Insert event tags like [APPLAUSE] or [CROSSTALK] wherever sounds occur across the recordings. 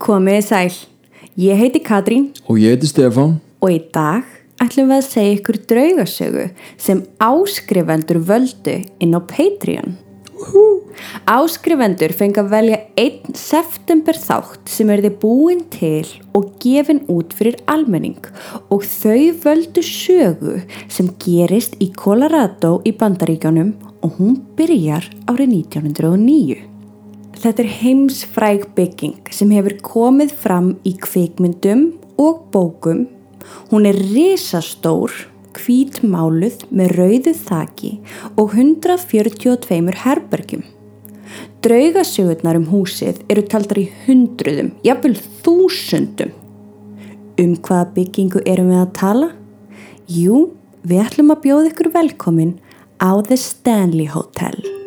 Komiði sæl, ég heiti Katrín Og ég heiti Stefán. og í dag ætlum við að segja ykkur draugasögu sem áskrifendur völdu inn á Patreon. Áskrifendur fengi að velja einn september þátt sem er þið búin til og gefin út fyrir almenning og þau völdu sögu sem gerist í Colorado í Bandaríkjónum og hún byrjar árið 1909. Þetta er heimsfræg bygging sem hefur komið fram í kvikmyndum og bókum. Hún er risastór, hvítmáluð með rauðu þaki og 142 herbergjum. Draugasögurnar um húsið eru taldar í hundruðum, jafnvel þúsundum. Um hvaða byggingu erum við að tala? Jú, við ætlum að bjóða ykkur velkomin á The Stanley Hotel.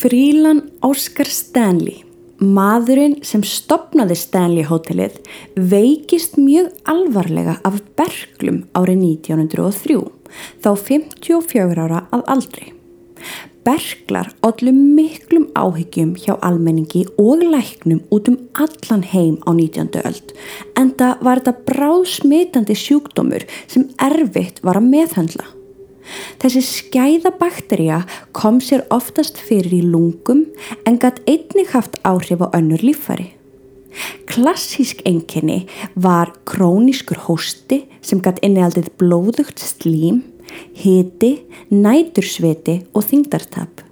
Frílan Óskar Stanley, maðurinn sem stopnaði Stanley hótelið, veikist mjög alvarlega af berglum árið 1903, þá 54 ára að aldri. Berglar allir miklum áhyggjum hjá almenningi og læknum út um allan heim á 19. öld en það var þetta bráðsmitandi sjúkdómur sem erfitt var að meðhandla. Þessi skæða bakterja kom sér oftast fyrir í lungum en gætt einnig haft áhrif á önnur líffari. Klassísk enginni var krónískur hósti sem gætt innialdið blóðugt slím, hiti, nætursviti og þingdartap.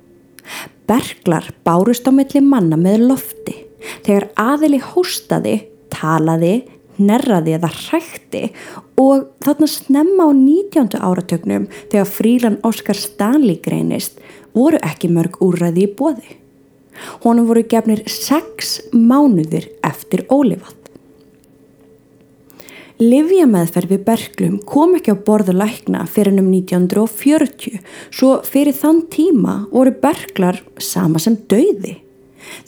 Berglar bárust á milli manna með lofti. Þegar aðili hóstaði, talaði, nerraði eða hrækti og þarna snemma á 19. áratögnum þegar frílan Óskar Stanley greinist voru ekki mörg úrræði í bóði. Honum voru gefnir sex mánuðir eftir ólifað. Livjameðferð við berglum kom ekki á borðu lækna fyrir um 1940 svo fyrir þann tíma voru berglar sama sem dauði.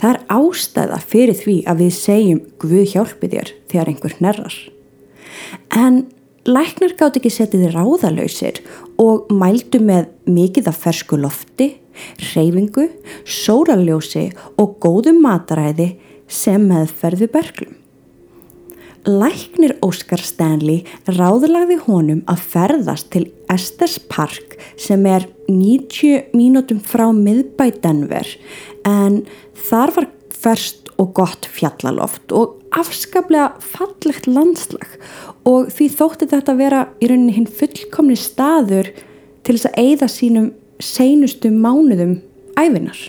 Það er ástæða fyrir því að við segjum Guð hjálpi þér þegar einhver hnerrar. En læknar gátt ekki setið ráðalöysir og mældu með mikið af fersku lofti, reyfingu, sóraljósi og góðum mataræði sem meðferð við berglum. Læknir Óskar Stanley ráðlagði honum að ferðast til Estes Park sem er 90 mínútum frá miðbæ Denver en þar var ferst og gott fjallaloft og afskaplega fallegt landslag og því þótti þetta vera í rauninni hinn fullkomni staður til þess að eigða sínum seinustu mánuðum æfinar.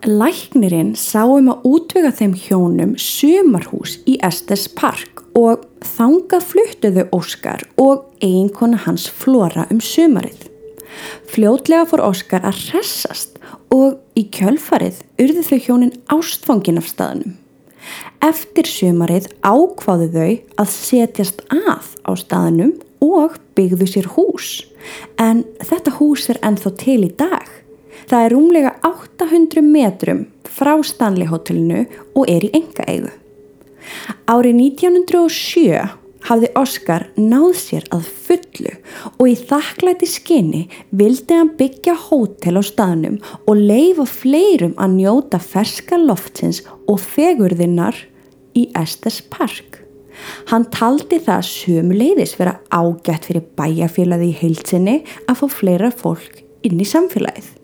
Læknirinn sá um að útvega þeim hjónum sumarhús í Estes Park og þangað fluttuðu Óskar og eiginkona hans flora um sumarið. Fljótlega fór Óskar að hressast og í kjölfarið urðu þau hjónin ástfangin af staðnum. Eftir sumarið ákváðu þau að setjast að á staðnum og byggðu sér hús en þetta hús er ennþá til í dag. Það er rúmlega 800 metrum frá Stanley hotellinu og er í enga eigu. Árið 1907 hafði Óskar náð sér að fullu og í þakklæti skinni vildi hann byggja hótel á staðnum og leifa fleirum að njóta ferska loftsins og fegurðinnar í Estes Park. Hann taldi það sömuleiðis vera ágætt fyrir bæjarfélagi í heilsinni að fá fleira fólk inn í samfélagið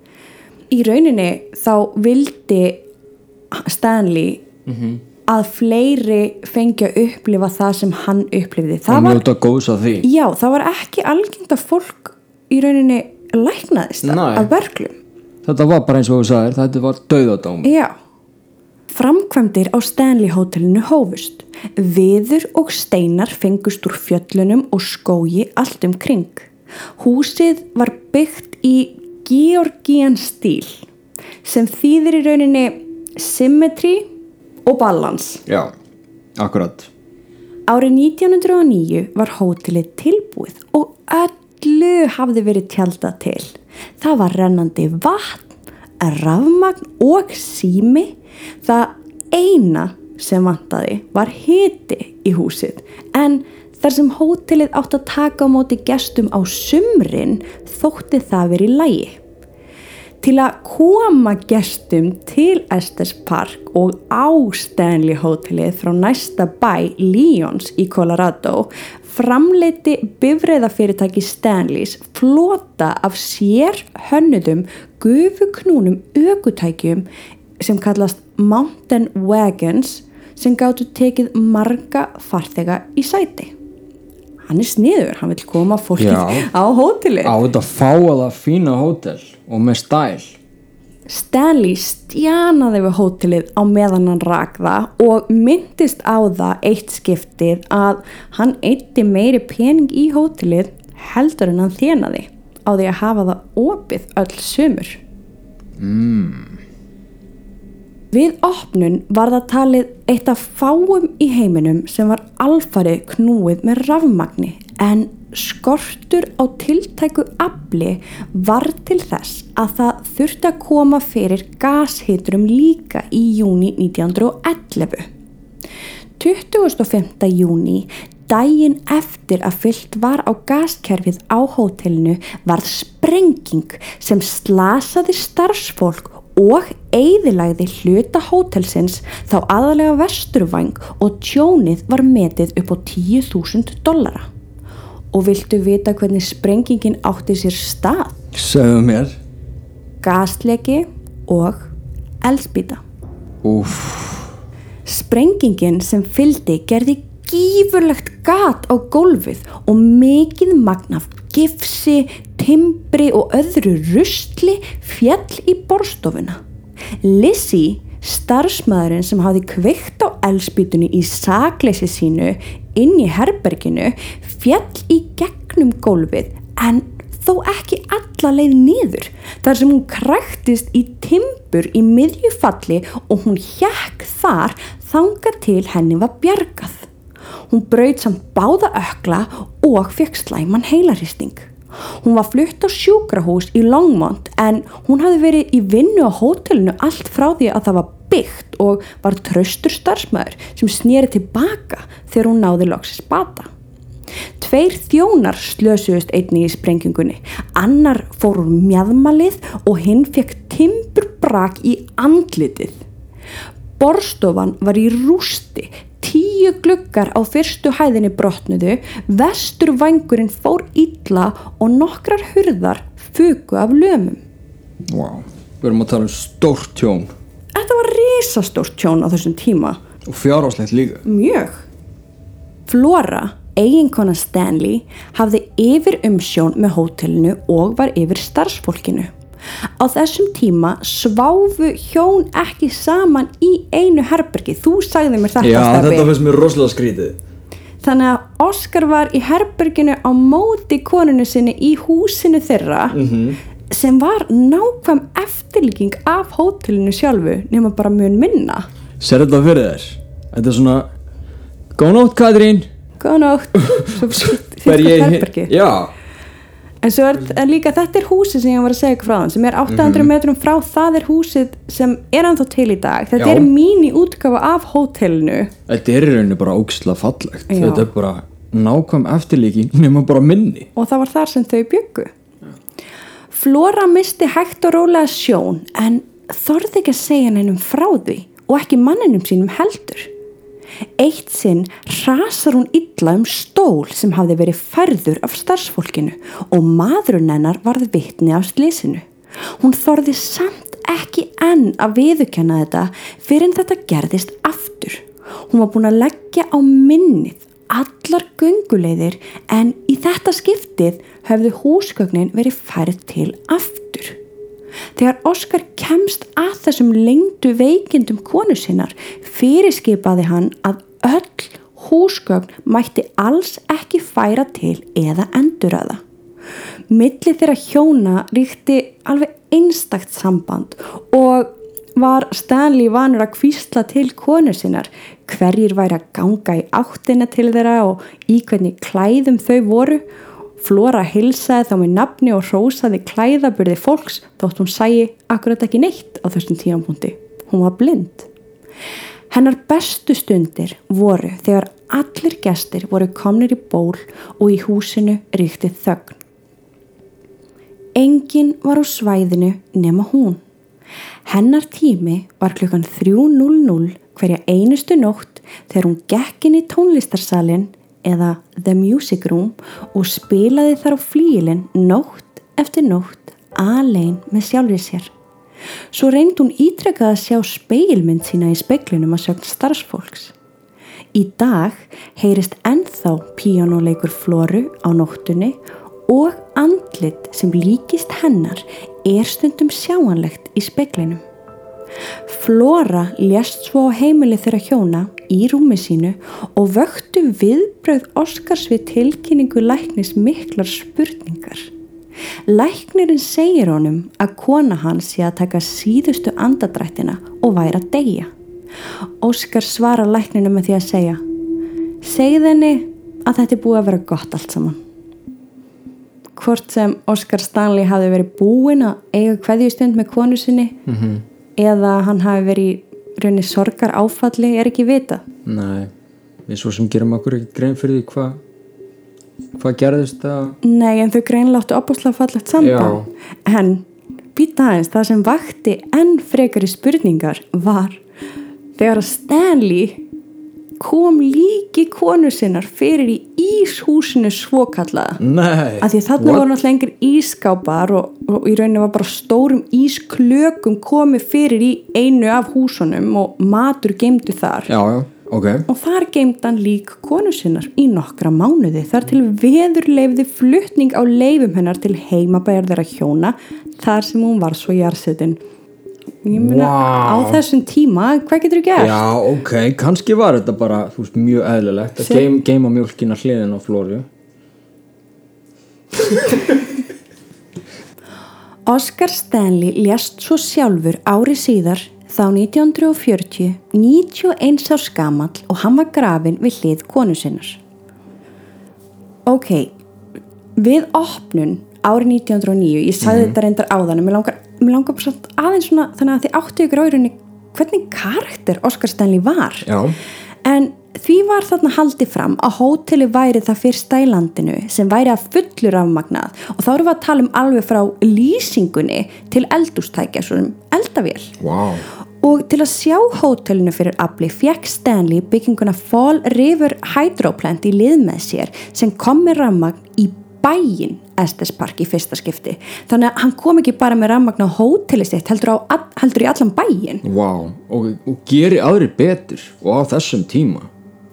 í rauninni þá vildi Stanley mm -hmm. að fleiri fengi að upplifa það sem hann upplifði það var, já, það var ekki algengt að fólk í rauninni læknaðist Nei. að verklum þetta var bara eins og þú sagðir, þetta var döðadóm já Framkvæmdir á Stanley hótelinu hófust. Viður og steinar fengust úr fjöllunum og skógi allt um kring. Húsið var byggt í Georgian stíl sem þýðir í rauninni symmetry og ballans. Já, akkurat. Árið 1909 var hótelið tilbúið og öllu hafði verið tjálta til. Það var rennandi vatn, rafmagn og sími. Það eina sem vantaði var hiti í húsið en þar sem hótelið átt að taka á móti gestum á sumrin þótti það verið lægi. Til að koma gestum til Estes Park og á Stanley hótelið frá næsta bæ Lyons í Colorado framleiti bifræðafyrirtæki Stanleys flota af sér hönnuðum gufuknúnum ökutækjum sem kallast Mountain Wagons sem gáttu tekið marga farþega í sæti. Hann er sniður, hann vil koma fólkið Já. á hótelið. Á þetta fáaða fína hótel og með stæl. Stanley stjanaði við hótelið á meðan hann rak það og myndist á það eitt skiptið að hann eitti meiri pening í hótelið heldur en hann þjenaði á því að hafa það opið öll sömur. Við opnun var það talið eitt af fáum í heiminum sem var alfarið knúið með rafmagni en skortur á tiltæku afli var til þess að það þurfti að koma fyrir gashiturum líka í júni 1911. 25. júni, daginn eftir að fyllt var á gaskerfið á hótelinu, varð sprenging sem slasaði starfsfólk og eigðilagði hluta hótelsins þá aðalega vesturvæng og tjónið var metið upp á 10.000 dollara. Og viltu vita hvernig sprengingin átti sér stað? Segðu mér. Gasleki og eldspýta. Úf, Sprengingin sem fylgdi gerði gífurlegt gat á gólfið og mikið magnaf gifsi, timbri og öðru rusli fjall í borstofuna. Lizzie, starfsmæðurinn sem hafði kveikt á elspýtunni í sakleysi sínu inn í herberginu, fjall í gegnum gólfið en þó ekki alla leið niður þar sem hún kræktist í timbur í miðjufalli og hún hjekk þar þanga til henni var bjargað. Hún braut samt báða ökla og fekk slæman heilaristing. Hún var flutt á sjúkrahús í Longmont en hún hafði verið í vinnu á hótelinu allt frá því að það var byggt og var traustur starfsmæður sem snýri tilbaka þegar hún náði loksis bata. Tveir þjónar slösuðust einni í sprengingunni. Annar fór úr mjadmalið og hinn fekk timburbrak í andlitið. Borstofan var í rústi, tíu gluggar á fyrstu hæðinni brotnuðu, vestur vangurinn fór illa og nokkrar hurðar fuku af lömum. wow. Við erum að tala um stórt tjón Þetta var risastórt tjón á þessum tíma. og fjárháslegt líka. Mjög. Flora, eiginkona Stanley, hafði yfir umsjón með hótelinu og var yfir starfsfólkinu. Á þessum tíma sváfu hjón ekki saman í einu herbergi. Þú sagði mér þetta Stebbi. finnst mér rosalega skrítið. Þannig að Oscar var í herberginu á móti konunu sinni í húsinu þeirra sem var nákvæm eftirlíking af hótelinu sjálfu nema bara mun minna. Ser þetta fyrir þér? Þetta er svona Góð nótt Katrín Góða nótt. [LAUGHS] Svo ég herbergi. Já En svo er en líka þetta er húsið sem ég var að segja frá þann sem er 800 metrum frá það er húsið sem er ennþá til í dag. Þetta Já. er mín í útgafa af hótelinu. Þetta er í rauninni bara ógislega fallegt Já. Þetta er bara nákvæm eftirlíking nema bara minni og það var þar sem þau byggu. Flora misti hægt og rólega sjón en þorði ekki að segja neinum frá því og ekki manninum sínum heldur. Eitt sinn rasar hún illa um stól sem hafði verið færður af starfsfólkinu og maðurinn hennar varð vitni af slísinu. Hún þorði samt ekki enn að viðurkenna þetta fyrir en þetta gerðist aftur. Hún var búin að leggja á minnið allar gönguleiðir en í þetta skiptið höfðu húsgögnin verið færð til aftur. Þegar Óskar kemst að þessum lengdu veikindum konu sinnar fyrirskipaði hann að öll húsgögn mætti alls ekki færa til eða enduraða. Milli þeirra hjóna ríkti alveg einstakt samband og var Stanley vanur að kvísla til konur sinnar hverjir væri að ganga í áttina til þeirra og í hvernig klæðum þau voru. Flora hilsaði þá með nafni og rósaði klæðaburði fólks þótt hún sæi akkurat ekki neitt á þessum tíampunkti. Hún var blind. Hennar bestu stundir voru þegar allir gestir voru komnir í ból og í húsinu ríkti þögn. Engin var á svæðinu nema hún. Hennar tími var klukkan 3.00 hverja einustu nótt þegar hún gekk inn í tónlistarsalinn eða The Music Room og spilaði þar á flíilinn nótt eftir nótt alein með sjálfið sér. Svo reynd hún ítrekkað að sjá speilmynd sína í speiklinum að sögn starfsfólks. Í dag heyrist ennþá píjónuleikur Floru á nóttunni og andlit sem líkist hennar er stundum sjáanlegt í speklinum. Flora lést svo á heimili þeirra hjóna í rúmi sínu og vöktu viðbröð Óskars við tilkynningu læknis miklar spurningar. Læknirinn segir honum að kona hans sé að taka síðustu andadrættina og væri að deyja. Óskar svara lækninu með því að segja Segð henni að þetta er búið að vera gott allt saman hvort sem Oscar Stanley hafi verið búinn að eiga hverjustund með konu sinni mm -hmm. eða hann hafi verið raunni sorgar áfalli er ekki vita Nei, við svo sem gerum okkur ekki grein fyrir því hvað hvað gerðist það Nei, en þau greinláttu opaslega fallegt samband. En býta aðeins það sem vakti enn frekari spurningar var þegar að Stanley kom líki konu sinnar fyrir í íshúsinu svokallaða. Nei, að því þarna voru náttúrulega engir ískápar og, og í rauninu var bara stórum ísklökum komið fyrir í einu af húsunum og matur geimdi þar. Já, já, ok. Og þar geimdi hann lík konu sinnar í nokkra mánuði. Þar til veður leifði fluttning á leifum hennar til heimabæjar þeirra hjóna þar sem hún var svo jársetin ég meina Vá. á þessum tíma hvað getur þú gert? Já, ok, kannski var þetta bara veist, mjög eðlilegt að Sem- geim, geima mjölkina hliðin á Flóru [LAUGHS] Oscar Stanley lést svo sjálfur ári síðar þá 1940, 91 árs gamall og hann var grafin við hlið konu sinnar. Ok, við opnun árið 1909, ég sagði þetta reyndar áðan en mér langar, mér langar bara samt aðeins svona þannig að þið áttu ykkur á í rauninni hvernig karakter Oscar Stanley var. Já, en því var þarna haldið fram að hóteli væri það fyrsta í landinu sem væri að fullur afmagnað og þá erum við að tala um alveg frá lýsingunni til eldústækja svona eldavél. Wow og til að sjá hótelinu fyrir afli fekk Stanley bygginguna Fall River Hydroplant í lið með sér sem kom með rammagn í bæinn Estes Park í fyrsta skipti þannig að hann kom ekki bara með rammagn á hóteli sitt heldur, á, heldur í allan bæinn Wow, og, og geri aðri betur og á þessum tíma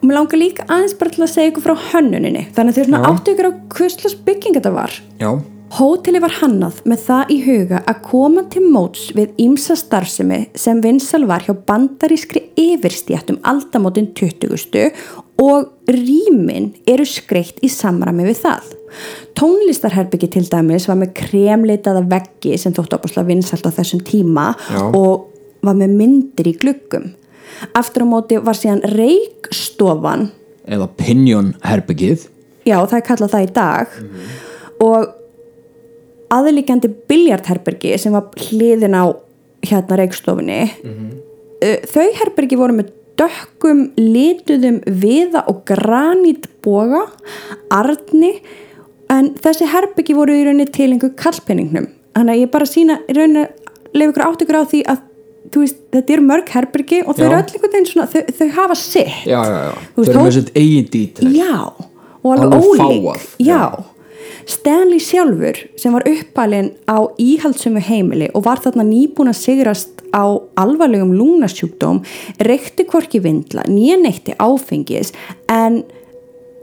og mér langar líka aðeins bara til að segja ykkur frá hönnuninni þannig að þau svona Já. áttu ykkur á hvistlas bygging þetta var Já, Hóteli var hannað með það í huga að koma til móts við ímsa starfsemi sem vinsal var hjá bandarískri yfirstjættum aldamótin 20. og rýmin eru skreitt í samræmi við það. Tónlistarherbyggi til dæmis var með kremleitaða veggi sem þóttu opaslega vinsalt á þessum tíma Já. og var með myndir í gluggum. Aftur á móti var síðan reikstofan eða Pinion herbyggið Já, það er kallað það í dag og aðlíkjandi biljartherbergi sem var hliðin á hérna reikstofunni uh, þau herbergi voru með dökkum lituðum viða og granítboga arni en þessi herbergi voru í rauninni til einhver kallpenningnum þannig að ég bara sína í rauninni leif ykkur átt ykkur á því að veist, þetta eru mörg herbergi og þau eru öll einhvern veginn svona, þau, þau hafa sitt. Já, já, já, veist, þau eru með sitt eigin dítil Já, og alveg ólík. já. Stanley sjálfur sem var uppalinn á íhaldsumu heimili og var þarna nýbúin að sigrast á alvarlegum lúnasjúkdóm reykti hvorki vindla, nýja neitti áfengis en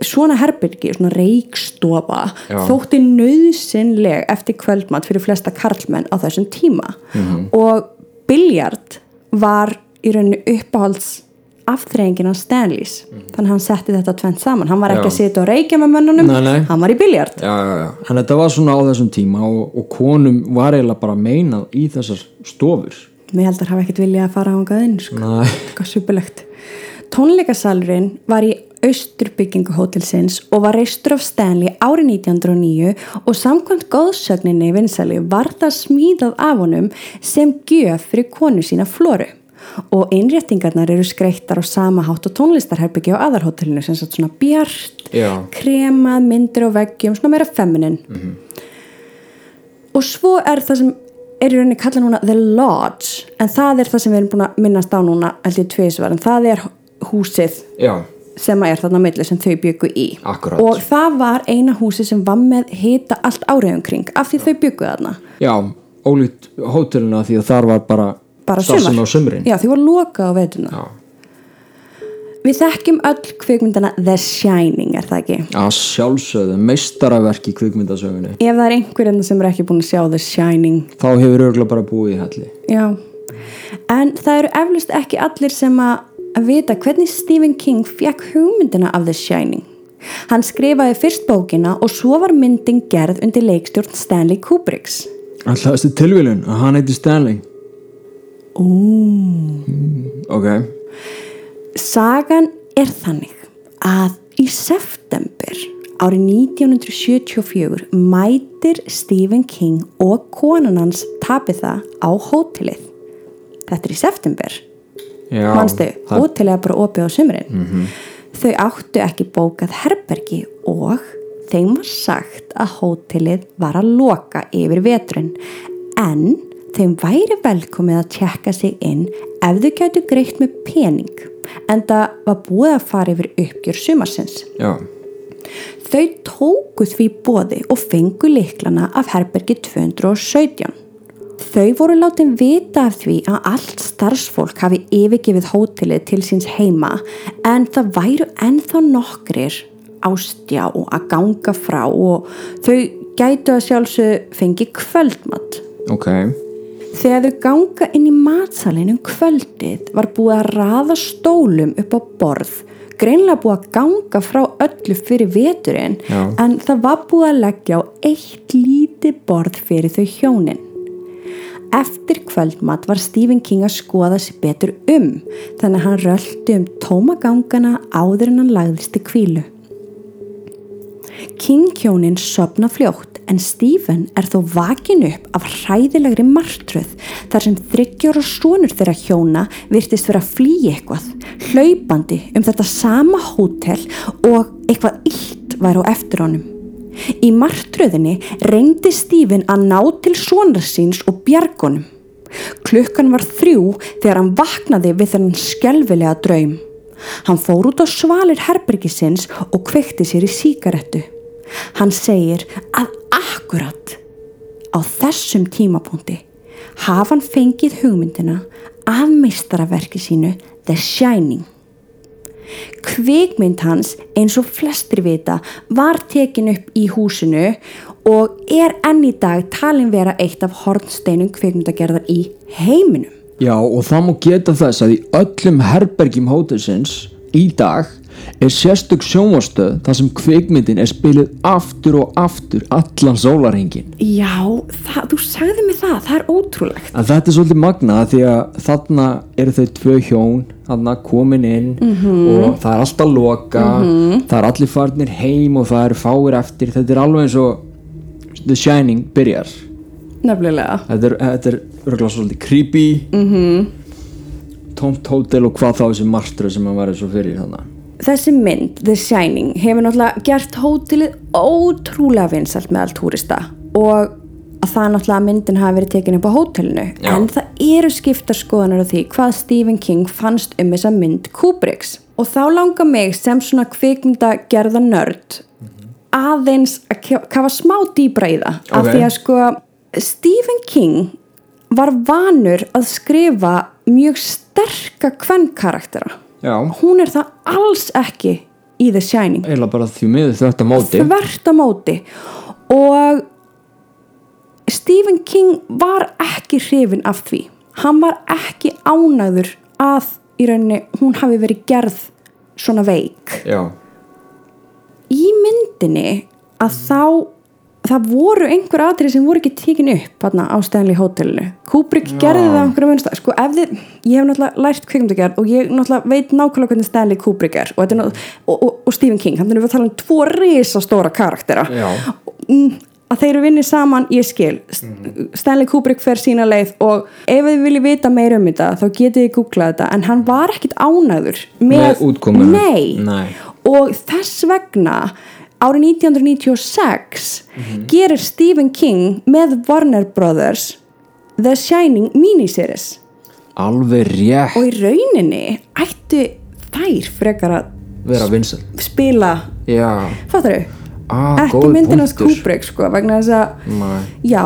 svona herbyrgi, svona reykstofa Já. þótti nöðsynleg eftir kvöldmatt fyrir flesta karlmenn á þessum tíma Mhm. og biljart var í rauninu uppáhalds afþreyingin á Stanleys þannig að hann setti þetta tvent saman hann var ekki. Já. að sitja og reykja með mönnunum Nei, nei. hann var í biljart já, en þetta var svona á þessum tíma og, og konum var eiginlega bara meinað í þessar stofur mér held að hafa ekkert viljað að fara á ángaðinn sko. Næ, eitthvað supulegt tónleikasalurinn var í austurbyggingu hótelsins og var reistur af Stanley árið 1909 og samkvæmt góðsögninni vinsali var það smíðað af honum sem gjöf fyrir konu sína Floru. Og innréttingarnar eru skreittar á sama hátt og tónlistarherbyggi á aðarhótelinu sem sagt svona bjart, Já. kremað, myndir og veggjum, svona meira feminin og svo er það sem er í rauninni kallað núna The Lodge en það er það sem við erum búin að minnast á núna held ég tvisvar, en það er húsið. Já, sem er þarna á milli sem þau byggu í. Akkúrat. og það var eina húsi sem var með hita allt árið umkring af því þau byggu þarna. Já, ólíkt hótelina því að þar var bara, bara starfsemi sumar. á sumrin. Já því var lokað á veituna Já. við þekkjum öll kvikmyndana The Shining er það ekki? Að sjálfsögðu, meistaraverk í kvikmyndasögunni. Ef það er einhverjum sem er ekki búin að sjá The Shining. Þá hefur örgulega bara búið í helli. Já, en það eru eflust ekki allir sem að, að vita hvernig Stephen King fekk hugmyndina af The Shining. Hann skrifaði fyrst bókina og svo var myndin gerð undir leikstjórn Stanley Kubricks. alltaf þessi tilvílun að hann heiti Stanley Ó mm, ok, Sagan er þannig að í september árið 1974 mætir Stephen King og konan hans Tabitha á hótelið. Þetta er í september. Hótelið er bara opið á sumrin. Þau áttu ekki bókað herbergi og þeim var sagt að hótelið var að loka yfir veturinn. En þeim væri velkomið að tjekka sig inn ef þau gætu greitt með pening en það var búið að fara yfir uppgjör sumarsins. Já, Þau tóku því bóði og fengu liklana af herbergi 217. Þau voru látin vita af því að allt starfsfólk hafi yfirgefið hótelið til síns heima en það væru ennþá nokkrir á stjá að ganga frá og þau gætu að sjálfsög fengi kvöldmatt. ok Þegar þau ganga inn í matsalinn um kvöldið var búið að raða stólum upp á borð, greinlega búið að ganga frá öllu fyrir veturinn Já. en það var búið að leggja á eitt lítið borð fyrir þau hjónin. Eftir kvöldmatt var Stephen King að skoða sér betur um þannig að hann röldi um tóma gangana áður en hann lagðist til kvílu. King-hjónin sopna fljótt en Stephen er þó vakin upp af hræðilegri martröð þar sem þryggjóra sonur þeirra hjóna virtist vera að flýja eitthvað, hlaupandi um þetta sama hótel og eitthvað illt væri á eftir honum. Í martröðinni reyndi Stephen að ná til sonar síns og bjargonum. Klukkan var þrjú þegar hann vaknaði við þennan skelvilega draum. Hann fór út á svalir herbergisins og kveikti sér í síkarettu. Hann segir að akkurat á þessum tímapunkti hafa hann fengið hugmyndina af meistaraverki sínu The Shining. Kvikmynd hans eins og flestir vita var tekin upp í húsinu og er enn í dag talin vera eitt af hornsteinum kvikmyndagerðar í heiminum. Já, og það má geta þess að í öllum herbergjum hótelsins í dag er sérstök sjónvastöð þar sem kvikmyndin er spiluð aftur og aftur allan sólarhengin. Já, það, þú sagði mig það, það er ótrúlegt. En þetta er svolítið magna því að þarna eru þau tvö hjón þarna komin inn og það er alltaf loka, það er allir farnir heim og það eru fáir eftir. Þetta er alveg eins og The Shining byrjar. Nefnilega. Þetta er, þetta er örgulega svolítið creepy, tómt hótel og hvað þá þessi martröð sem hann var og fyrir þannig. Þessi mynd, The Shining, hefur náttúrulega gert hótelið ótrúlega vinsalt meðal túrista og að það náttúrulega að myndin hafi verið tekin upp á hótelinu Já. en það eru skiptar skoðanar á því hvað Stephen King fannst um þessa mynd Kubricks og þá langar mig sem svona kvikmynda gerða nörd aðeins að kafa smá dýbra í það af Ok. því að sko Stephen King var vanur að skrifa mjög sterka kvennkaraktera Já, hún er það alls ekki í The Shining. Eiginlega bara því miður þetta móti. þvert á móti. Og Stephen King var ekki hrifin af því. Hann var ekki ánæður að í rauninni hún hafi verið gerð svona veik. Já, í myndinni að þá það voru einhver atrið sem voru ekki tekin upp þarna á Stanley Hotelinu Kubrick Já. gerði það á einhverjum önsta sko þið, ég hef náttúrulega lært kvikmyndagerð og ég veit nákvæmlega hvernig Stanley Kubrick er og, er og, og, og Stephen King þannig að við tala um tvo risastóra karaktera. Mm, að þeir eru vinnið saman, ég skil Stanley Kubrick fer sína leið og ef þið viljið vita meira um þetta þá getið þið googlað þetta en hann var ekkit ánæður með, Með. Nei. og þess vegna árið 1996 Mhm. gerir Stephen King með Warner Brothers The Shining miniseries alveg rétt og í rauninni ættu þær frekar að vera vinsel spila já, fattar þau? ah, ekki myndin hans. Kubrick sko vegna þess að. Já,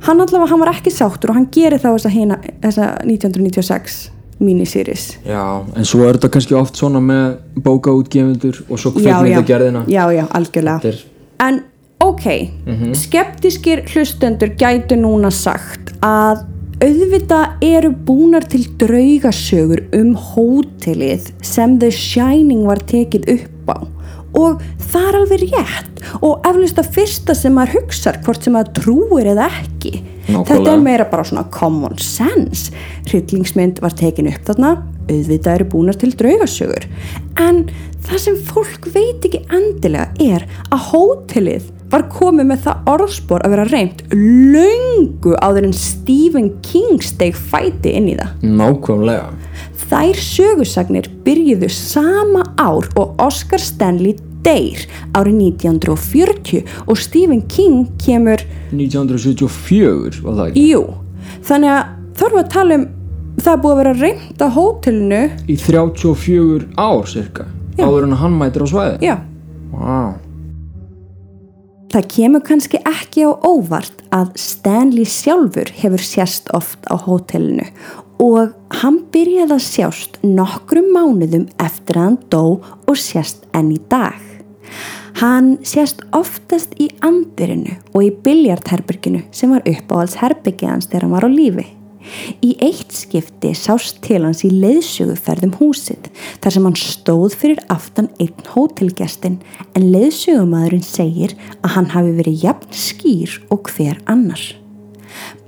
hann allavega, hann var ekki sáttur og hann gerir þá þessa, hina, þessa 1996 miniseries. já, en svo er þetta kannski oft svona með bókaútgefundur og svo kvikmyndagerðina Já, já, algjörlega. Þetta er- En ok, skeptiskir hlustendur gætu núna sagt að auðvitað eru búnar til draugasögur um hótelið sem The Shining var tekið upp á og það er alveg rétt. Og eflust að fyrsta sem maður hugsar hvort sem maður trúir eða ekki. Nákvæmlega. þetta er meira bara svona common sense. Hryllingsmynd var tekin upp þarna. Auðvitað eru búnar til draugasögur. En það sem fólk veit ekki endilega er að hótelið var komið með það orðspor að vera reynd löngu áður en Stephen King steg fæti inn í það. Nákvæmlega Þær sögusagnir byrjuðu sama ár og Oscar Stanley deyr árið 1940 og Stephen King kemur 1974 var það ekki Jú, þannig að þarf að tala um það búið að vera reynd á hótelinu í 34 ár cirka Já. áður en hann mætir á svæði Já, wow. það kemur kannski ekki á óvart að Stanley sjálfur hefur sérst oft á hótelinu og hann byrjaði að sjást nokkrum mánuðum eftir að hann dó og sérst enn í dag. Hann sést oftast í andirinu og í biljartherberginu sem var uppáhalds herbergið hans þegar hann var á lífi. Í eitt skipti sást til hans í leiðsöguferðum húsið þar sem hann stóð fyrir aftan einn hótelgestin en leiðsögumadurinn segir að hann hafi verið jafn skýr og hver annar.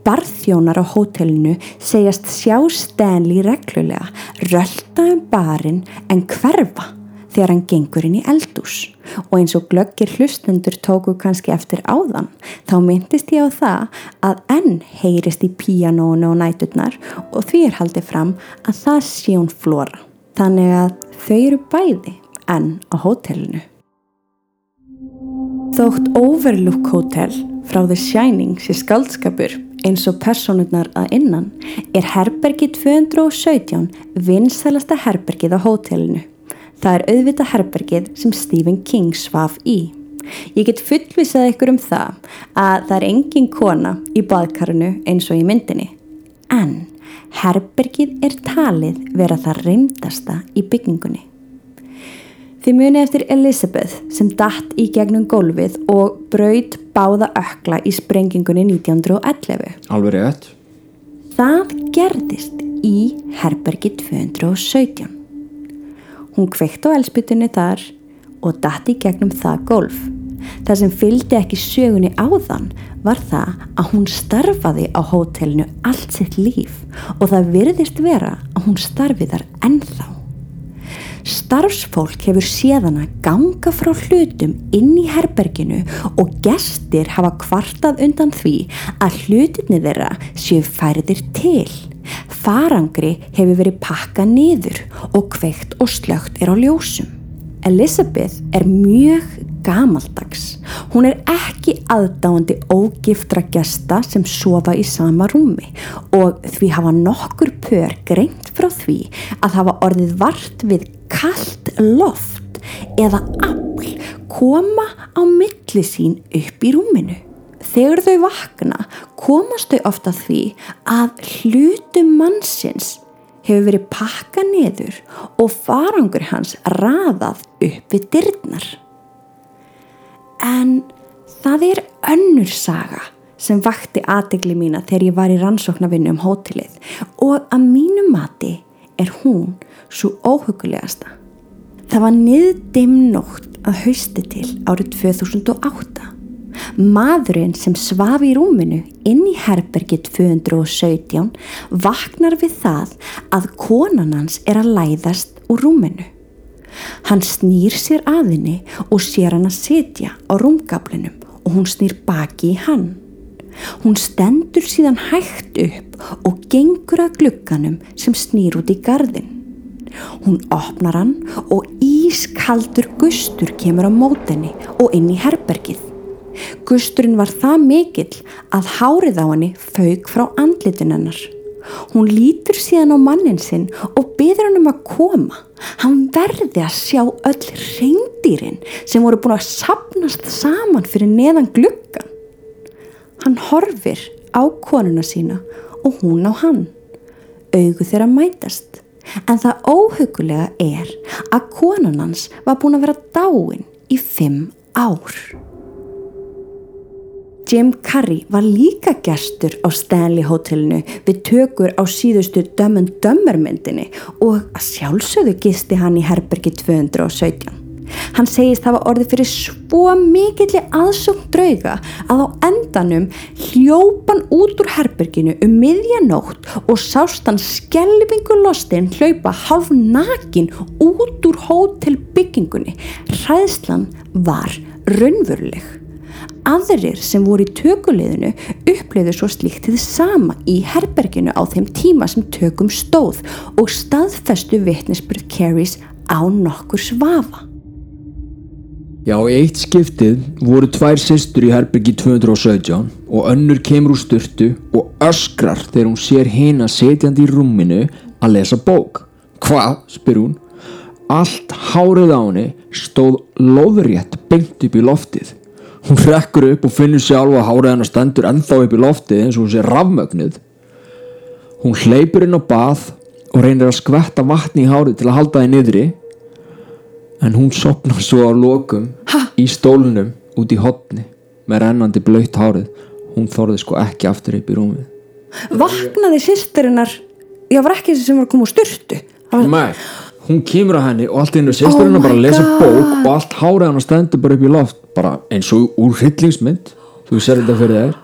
Barþjónar á hótelinu segjast sjá Stanley reglulega rölda um barinn en hverfa þegar hann gengur inn í eldús og eins og glöggir hlustendur tóku kannski eftir áðan þá myndist ég á það að enn heyrist í píanónu og næturnar og því er haldið fram að það sé hún flóra þannig að þau eru bæði enn á hótelinu. Þótt Overlook Hotel frá The Shining sé skaldskapur eins og personurnar að innan er herbergi 217 vinsælasta herbergið á hótelinu. Það er auðvitað herbergið sem Stephen King svaf í. Ég get fullvisað ykkur um það að það er engin kona í baðkarinu eins og í myndinni. En herbergið er talið vera það reymdasta í byggingunni. Þið muni eftir Elizabeth sem datt í gegnum gólfið og braut báða ökla í sprengingunni 1911. alveg rétt Það gerðist í herbergi 217. Hún kveikt á elspytunni þar og datt í gegnum það gólf. Það sem fylgdi ekki sögunni áðan var það að hún starfaði á hótelinu allt sitt líf og það virðist vera að hún starfi þar ennþá. Starfsfólk hefur séðana ganga frá hlutum inn í herberginu og gestir hafa kvartað undan því að hlutinni þeirra séu færðir til. Farangri hefur verið pakkað niður og kveikt og slögt er á ljósum. Elizabeth er mjög gamaldags. Hún er ekki aðdáandi ógiftra gesta sem sofa í sama rúmi og því hafa nokkur pör greint frá því að hafa orðið vart við kallt loft eða afl koma á milli sín upp í rúminu. Þegar þau vakna komast þau ofta því að hlutum mannsins hefur verið pakka niður og farangur hans raðað upp við dyrnar. En það er önnur saga sem vakti aðtegli mína þegar ég var í rannsóknarvinnu um hótelið og að mínu mati er hún svo óhugulegasta. Það var niðdimm nótt að hausti til árið 2008. Maðurinn sem svaf í rúminu inn í herbergi 217 vaknar við það að konan hans er að læðast úr rúminu. Hann snýr sér aðinni og sér hann að sitja á rúmgablinum og hún snýr baki í hann. Hún stendur síðan hægt upp og gengur að glugganum sem snýr út í gardin. Hún opnar hann og ískaldur gustur kemur á mótenni og inn í herbergið. Gusturinn var það mikill að hárið á henni fauk frá andlitin hennar. Hún lítur síðan á mannin sinn og byður hann um að koma. Hann verði að sjá öll reyndýrin sem voru búin að sapnast saman fyrir neðan gluggan. Hann horfir á konuna sína og hún á hann. Augu þeirra mætast. En það óhugulega er að konan hans var búin að vera dáin í fimm ár. Jim Carrey var líka gestur á Stanley hotellinu við tökur á síðustu Dumb and Dumber myndinni og að sjálfsögðu gisti hann í herbergi 217. Hann segist hafa orðið fyrir svo mikilli aðsókn drauga að á endanum hljópan út úr herberginu um miðjanótt og sást hann skelvingu lostinn hlaupa halv nakin út úr hótelbyggingunni. Ræðslan var raunveruleg. Aðrir sem voru í tökuleginu upplöðu svo slíkt þið sama í herberginu á þeim tíma sem tökum stóð og staðfestu vitnisbyrð Carries á nokkur svafa. Já, í eitt skiptið voru tvær sýstur í herbergi 217 og önnur kemur úr styrtu og öskrar þegar hún sér hina setjandi í rúminu að lesa bók. Hvað? spyr hún. Allt hárið á henni stóð loðrétt beint upp í loftið. Hún rekkur upp og finnur sjálf að hárið hennar stendur ennþá upp í loftið eins og hún sé rafmögnuð. Hún hleypur inn á bað og reynir að skvetta vatni í hárið til að halda það niðri en hún sopnar svo á lokum í stólunum út í hotni með rennandi blöytt hárið. Hún þorði sko ekki aftur upp í rúmið. Vaknaði sýsturinnar, ég var ekki þessi sem var að koma úr styrtu. Nei, hún kemur að henni og allt í hennu sýstur hennar Oh bara lesa God. bók og allt hárið hennar stendur bara upp í loft bara eins og úr hryllingsmynd. Þú sér þetta fyrir þér.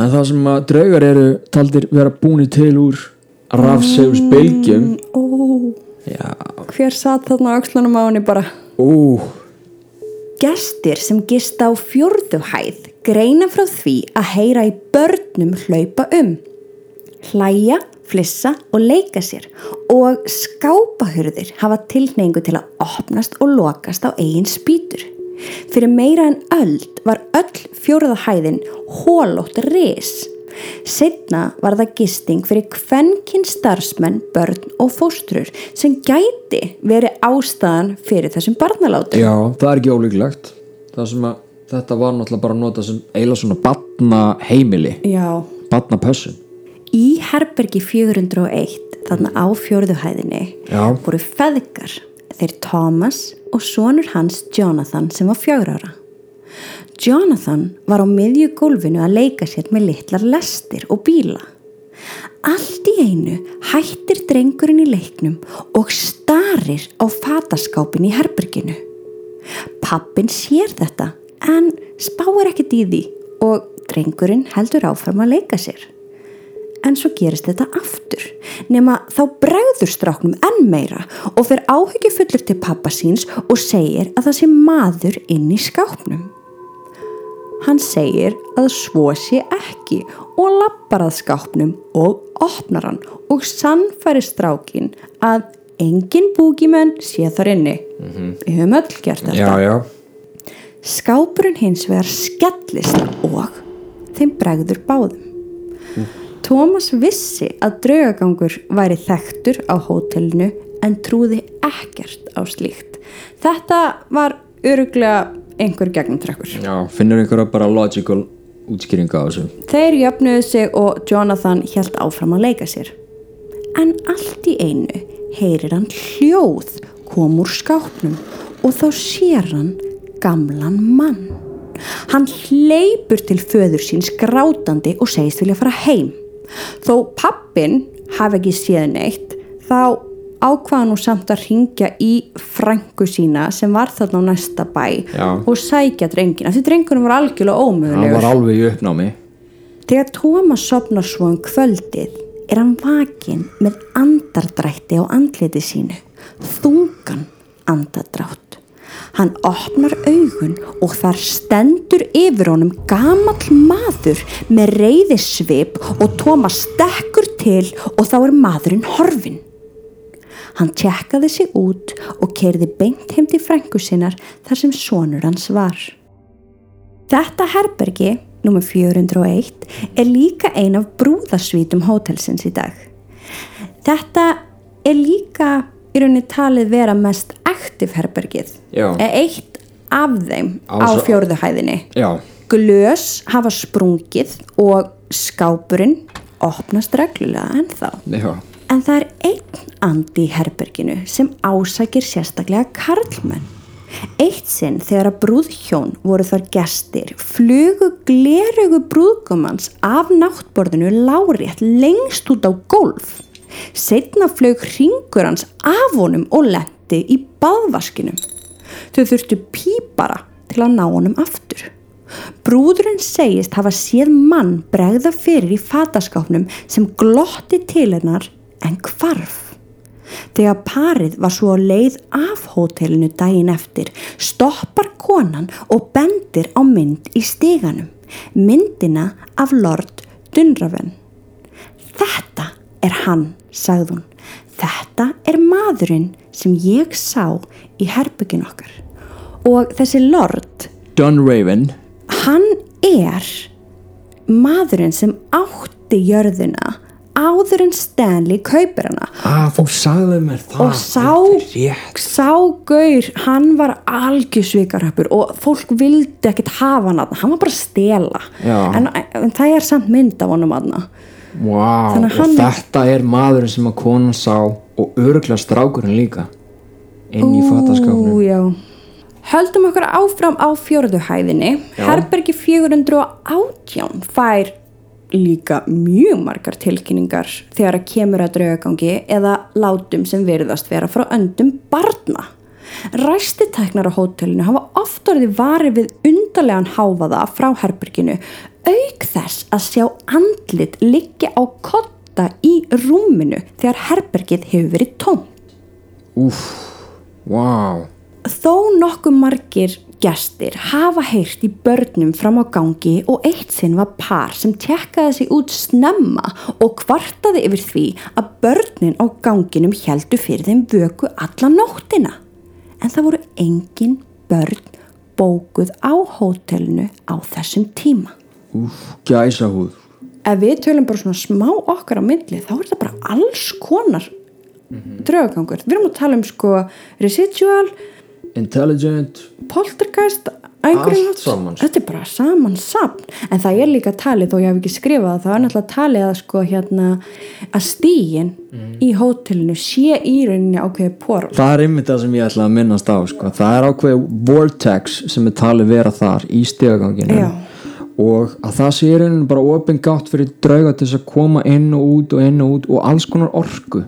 En það sem að draugar eru taldir vera búni til úr rafsegus bylgjum Ó, já, hver satt þarna á öxlunum á henni bara? ú Gestir sem gista á fjórðu hæð greina frá því að heyra í börnum hlaupa um. Hlæja, flissa og leika sér og skápahurðir hafa tilneingu til að opnast og lokast á eigin spýtur. Fyrir meira en öld var öll fjórða hæðin hólótt ris. Setna var það gisting fyrir kvenkinn starfsmenn, börn og fóstrur sem gæti verið ástæðan fyrir þessum barnalátum. Já, það er ekki ólíklegt að þetta var náttúrulega bara að nota sem eiginlega svona batna heimili Já. batna pössun Í herbergi 401, þarna á fjórðuhæðinni, Já. voru feðgar, þeir Thomas og sonur hans Jonathan sem var fjögur ára. Jonathan var á miðju gólfinu að leika sér með litlar lestir og bíla. Allt í einu hættir drengurinn í leiknum og starir á fataskápin í herberginu. Pappin sér þetta en spáir ekkert í því og drengurinn heldur áfram að leika sér. En svo gerist þetta aftur nema þá bregður stráknum enn meira og fer áhyggju fullur til pappa síns og segir að það sé maður inn í skápnum. Hann segir að svo sé ekki og lappar að skápnum og opnar hann og sannfæri strákin að engin búgimenn sé þar inni. Við höfum öll gert þetta. já Skápurinn hins vegar skellist og þeim bregður báðum. Tómas vissi að draugagangur væri þekktur á hótelinu en trúði ekkert á slíkt. Þetta var öruglega einhver gegnumtrekkur. Já, finnur einhverja bara logical útskýringa á þessu Þeir jöfnuðu sig og Jonathan helt áfram að leika sér. En allt í einu heyrir hann hljóð kom úr skápnum og þá sér hann gamlan mann. Hann hleypur til föður síns grátandi og segist vilja fara heim. Þó pappin hafi ekki séð neitt þá ákvaða nú samt að ringja í frængu sína sem var þarna á næsta bæ Já. og sækja drengina því drengunum var algjörlega hann ómögulegur var alveg í uppnámi Þegar Tómas sopnar svo um kvöldið er hann vakin með andardrætti á andliti sínu, þungan andardrátt. Hann opnar augun og þar stendur yfir honum gamall maður með reyði svip og Tómas stekkur til og þá er maðurinn horfin. Hann tjekkaði sig út og kerði beint heim til frængu sinnar þar sem sonur hans var. Þetta herbergi, nr. 401, er líka ein af brúðasvítum hótelsins í dag. Þetta er líka í rauninni talið vera mest aktiv herbergið. Já. Er eitt af þeim á Á- fjórðu hæðinni. já, Glös hafa sprungið og skápurinn opnast reglulega ennþá. já, En það er einn andi í herberginu sem ásækir sérstaklega karlmenn. Eitt sinn þegar að brúðhjón voru þar gestir flugu glerugu brúðgumans af náttborðinu lárétt lengst út á gólf. Setna flög hringur hans af honum og lendi í baðvaskinum. Þau þurftu pípara til að ná honum aftur. Brúðurinn segist hafa séð mann bregða fyrir í fataskápnum sem glotti til hennar en hvarf. Þegar parið var svo leið af hótelinu daginn eftir stoppar konan og bendir á mynd í steganum. Myndina af Lord Dunraven. Þetta er hann, sagði hún. Þetta er maðurinn sem ég sá í herbyggin okkar. Og þessi Lord Dunraven hann er maðurinn sem átti jörðina áður en Stanley kaupir hana. Ah, það og sá, sá gaur hann var algjörsvikaröppur og fólk vildi ekkert hafa hann þarna. hann var bara að stela. En, en það er samt mynd af honum aðna að og þetta er maðurinn sem að konan sá og örgla strákurinn líka inn í fattaskapnum já. Höldum okkur áfram á fjórðu hæðinni. Herbergi 418 fær líka mjög margar tilkynningar þegar að kemur að draugagangi eða látum sem virðast vera frá öndum barna. Ræstitæknar á hótelinu hafa oft orðið varið við undarlegan háfaða frá herberginu auk þess að sjá andlit liggja á kotta í rúminu þegar herbergið hefur verið tóm Úf, vá. Þó nokkuð margir gestir hafa heyrt í börnum fram á gangi og eitt sinn var par sem tekkaði sig út snemma og kvartaði yfir því að börnin á ganginum heldu fyrir þeim vöku alla nóttina. En það voru engin börn bókuð á hótelinu á þessum tíma. Úf, gæsa húð Ef við tölum bara svona smá okkar á milli þá er það bara alls konar draugagangur. Við erum að tala um sko residual, Intelligent saman. þetta er bara saman sapn en það er líka talið þó ég hef ekki skrifað það, það er náttúrulega talið að sko hérna að stígin í hótelinu sé í rauninni ákveði porl Það er einmitt það sem ég ætla að minnast á sko. Það er ákveð vortex sem er talið vera þar í stegaganginu Já. og að það sé í rauninu bara opin gátt fyrir drauga til þess að koma inn og út og inn og út og alls konar orku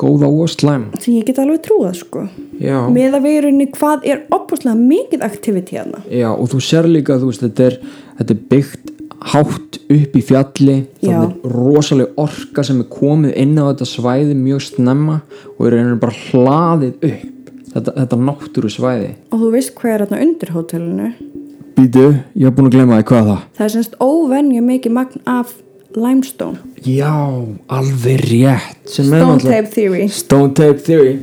góða og slæm. Sem ég get alveg trúað sko. Já, með að rauninni hvað er opuslega mikið aktiviti hérna. Já og þú sér líka þú veist, þetta, er, þetta er byggt hátt upp í fjalli. Já. það er rosaleg orka sem er komið inn á þetta svæði mjög snemma og er rauninu bara hlaðið upp þetta, þetta náttúru svæði og þú veist hvað er hérna undir hótelinu? Býtu, ég hef búin að glemma því hvað það? Það er semst óvenju mikið magn af limestone. Já, alveg rétt stone tape theory. Stone Tape Theory.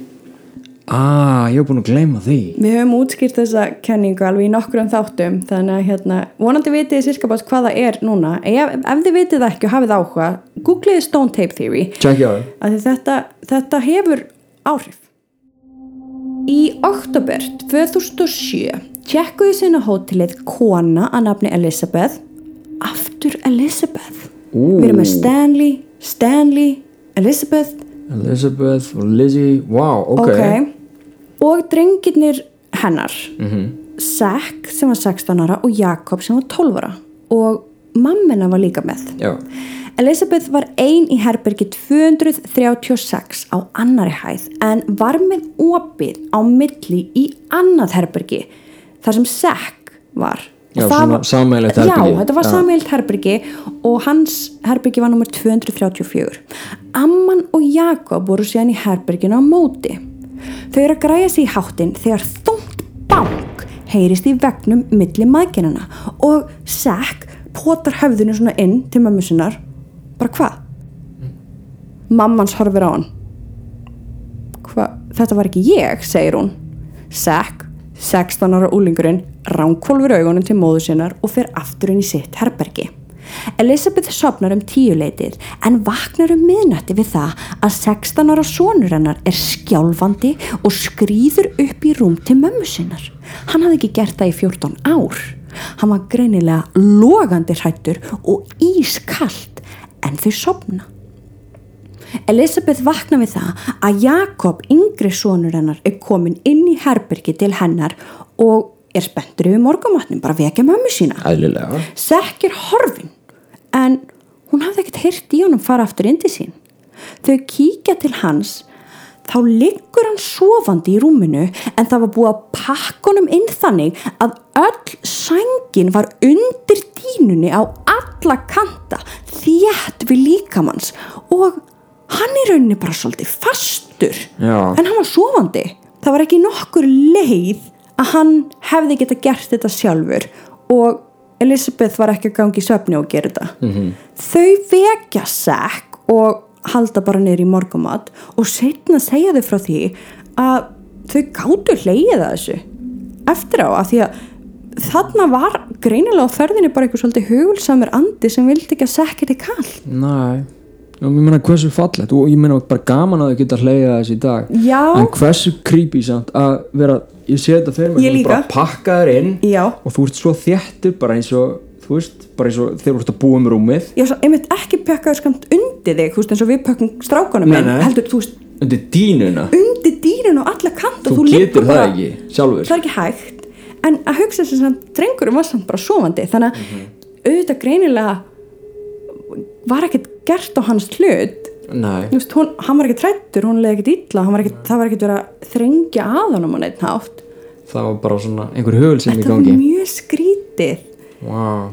Ah, ég hef búin að gleyma því. Við höfum útskýrt þessa kenningu alveg í nokkrum þáttum þannig að hérna, vonandi vitið þið sirka bara hvað það er núna. Ef, ef þið vitið ekki og hafið áhuga googliði Stone Tape Theory. Þetta, þetta hefur áhrif. Í oktober 2007 tjekkuðu sinna hótelið kona að nafni Elizabeth. Aftur Elizabeth Ú. Við erum með Stanley, Stanley Elizabeth. Elizabeth og Lizzie, wow, ok, ok. Og drengirnir hennar. Mhm. Zack sem var 16 ára og Jakob sem var 12 ára. Og mammina var líka með. Já, Elizabeth var ein í herbergi 236 á annari hæð en var með opið á milli í annað herbergi þar sem Zack var Já, svona var- sameiginlegt Já, þetta var Já. sameigilt herbergi og hans herbergi var nummer 234 Amman og Jakob voru síðan í herberginu á móti þau eru að græja sig í háttin þegar þungt bank heyrist í vegnum milli maðginana og Zack potar höfðinu svona inn til mömmu sinnar bara hvað? Mammans horfir á hann Hva? Þetta var ekki ég, segir hún Zack, 16 ára úlingurinn ránkvolfur augunum til móðu sinnar og fer aftur inn í sitt herbergi. Elizabeth sopnar um tíuleitið en vaknar um miðnætti við það að 16 ára sonur hennar er skjálfandi og skrýður upp í rúm til mömmu sinnar. Hann hafði ekki gert það í 14 ár. Hann var greinilega logandi hrættur og ískallt en þau sopna Elizabeth vakna við það að Jakob, yngri sonur hennar, er komin inn í herbergi til hennar og er spenntur yfir morgumatnum, bara vekja mömmu sína. Æðlilega Sekk er horfin, en hún hafði ekkert heyrt í honum fara aftur inn til sín. Þau kíkja til hans, þá liggur hann sofandi í rúminu en það var búið að pakka honum inn þannig að öll sængin var undir dínunni á alla kanta, þétt við líkamanns og hann í rauninni bara svolítið fastur. Já. en hann var sofandi. Það var ekki nokkur leið að hann hefði geta gert þetta sjálfur. Og Elizabeth var ekki að gangi í svefni og gera þetta. -hmm. þau vekja Zack og halda bara niður í morgumat og setna segja þau frá því að þau gátu hleyið að þessu. Eftir á að því að þarna var greinilega á ferðinni bara eitthvað svolítið hugulsamur andi sem vildi ekki að Zack er kall Næ og ég meina hversu fallegt? Og ég meina bara gaman að þau geta hleyja þessi í dag. Já. en hversu creepy samt að vera ég sé þetta fyrir mig þú bara pakka þér inn Já. og þú ert svo þéttur bara eins og þú veist, bara eins og þú ert að búa um rúmið. Já, svo, einmitt ekki pekkaður skamt undir þig, þú veist, eins og við pökkum strákunum Nei, nei. heldur, þú veist, undir dínuna undir dýrin og alla kant þú, þú getur það ekki sjálfur. Það er ekki hægt. En að hugsa sem samt, drengurum var samt bara sofandi. Þannig að auðvitað greinilega var ekkert gert á hans hlut. Veist, hún, hann var ekkert trættur, hún leði ekkert illa hann var ekkert, það var ekkert verið að þrengja að honum á neitt hátt. Það var bara svona einhver hugul sem í þetta var gangi. mjög skrítið. Wow.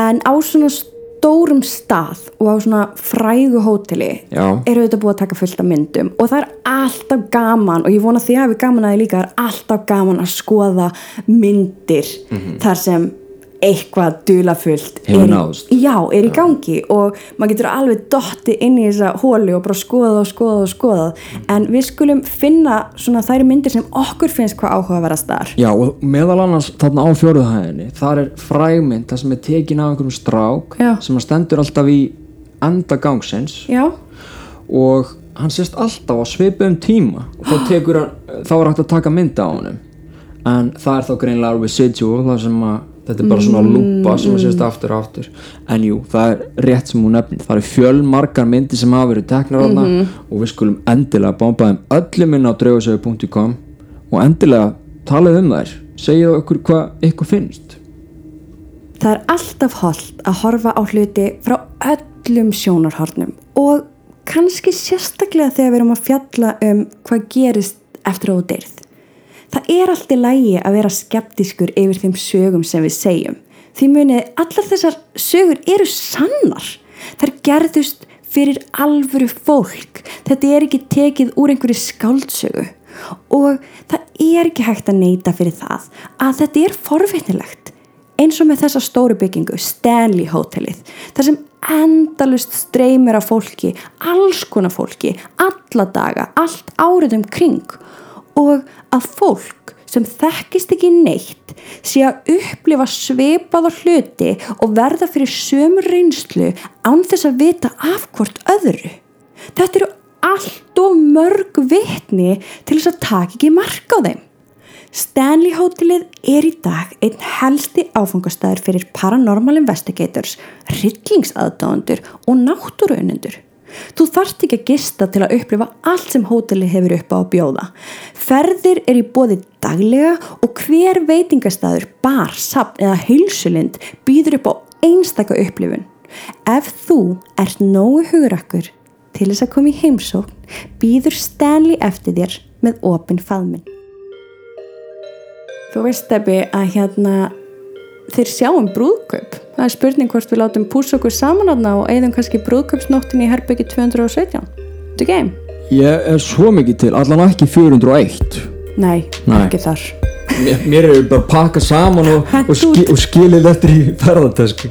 en á svona stórum stað og á svona frægu hóteli eru þetta búið að taka fullt af myndum. Og það er alltaf gaman og ég vona því að við gaman að því líka það er alltaf gaman að skoða myndir þar sem eitthvað dulafullt er, já, er í gangi og maður getur alveg dottið inn í þessa hóli og bara skoða og skoða og skoða en við skulum finna svona þær myndir sem okkur finnst hvað áhugaverðast þar. Já og meðal annars þarna á fjóruðhæðinni þar er frægmynd það sem er tekin af einhverjum strák Já. sem að stendur alltaf í enda gangsins. Já, og hann sést alltaf á svipum tíma og þá [GASPS] tekur hann þá er hægt að taka mynda á honum. En það er þá greinlega residual það sem að þetta er bara svona lúpa sem að sést aftur og aftur. En jú, það er rétt sem hún nefnir. Það eru fjölmargar myndir sem hafa verið teknar þarna og við skulum endilega bomba þeim öllum inn á draugasögu.com og endilega talið um þær. Segja okkur hvað ykkur finnst. Það er alltaf holdt að horfa á hluti frá öllum sjónarhornum og kannski sérstaklega þegar við erum að fjalla um hvað gerist eftir að þú deyrð. Það er allt í lægi að vera skeptiskur yfir þeim sögum sem við segjum. Því munið allar þessar sögur eru sannar. Þær gerðust fyrir alvöru fólk. Þetta er ekki tekið úr einhverju skáldsögu og það er ekki hægt að neyta fyrir það að þetta er forveitinlegt eins og með þessa stóru byggingu Stanley Hotelið þar sem endalust streymir af fólki alls konar fólki alla daga, allt árið um kring og að fólk sem þekkist ekki neitt sé að upplifa svipað á hluti og verða fyrir sömu reynslu án þess að vita af hvort öðru þetta eru allt og mörg vitni til þess að taka ekki mark á þeim Stanley Hotelið er í dag einn helsti áfangastæður fyrir paranormal investigators, rillingsaðdáðendur og náttúruunendur. Þú þarft ekki að gista til að upplifa allt sem hótelið hefur upp á að bjóða. Ferðir er í bóði daglega og hver veitingastæður, bar, sapn eða heilsulind býður upp á einstaka upplifun. Ef þú ert nógu hugrakkur til þess að koma í heimsókn býður Stanley eftir þér með opin faðminn. Þú veist Debbie að hérna þeir sjáum brúðkaup. Það er spurning hvort við látum púsa okkur saman aðna og eigðum kannski brúðkaupsnóttin í herbyggi 217. Þetta er game? Ég er svo mikið til, allan ekki 401 Nei, Nei. ekki þar. Mér, mér er bara að pakka saman og, og, Hent ski, út. og skilið eftir í ferðartösku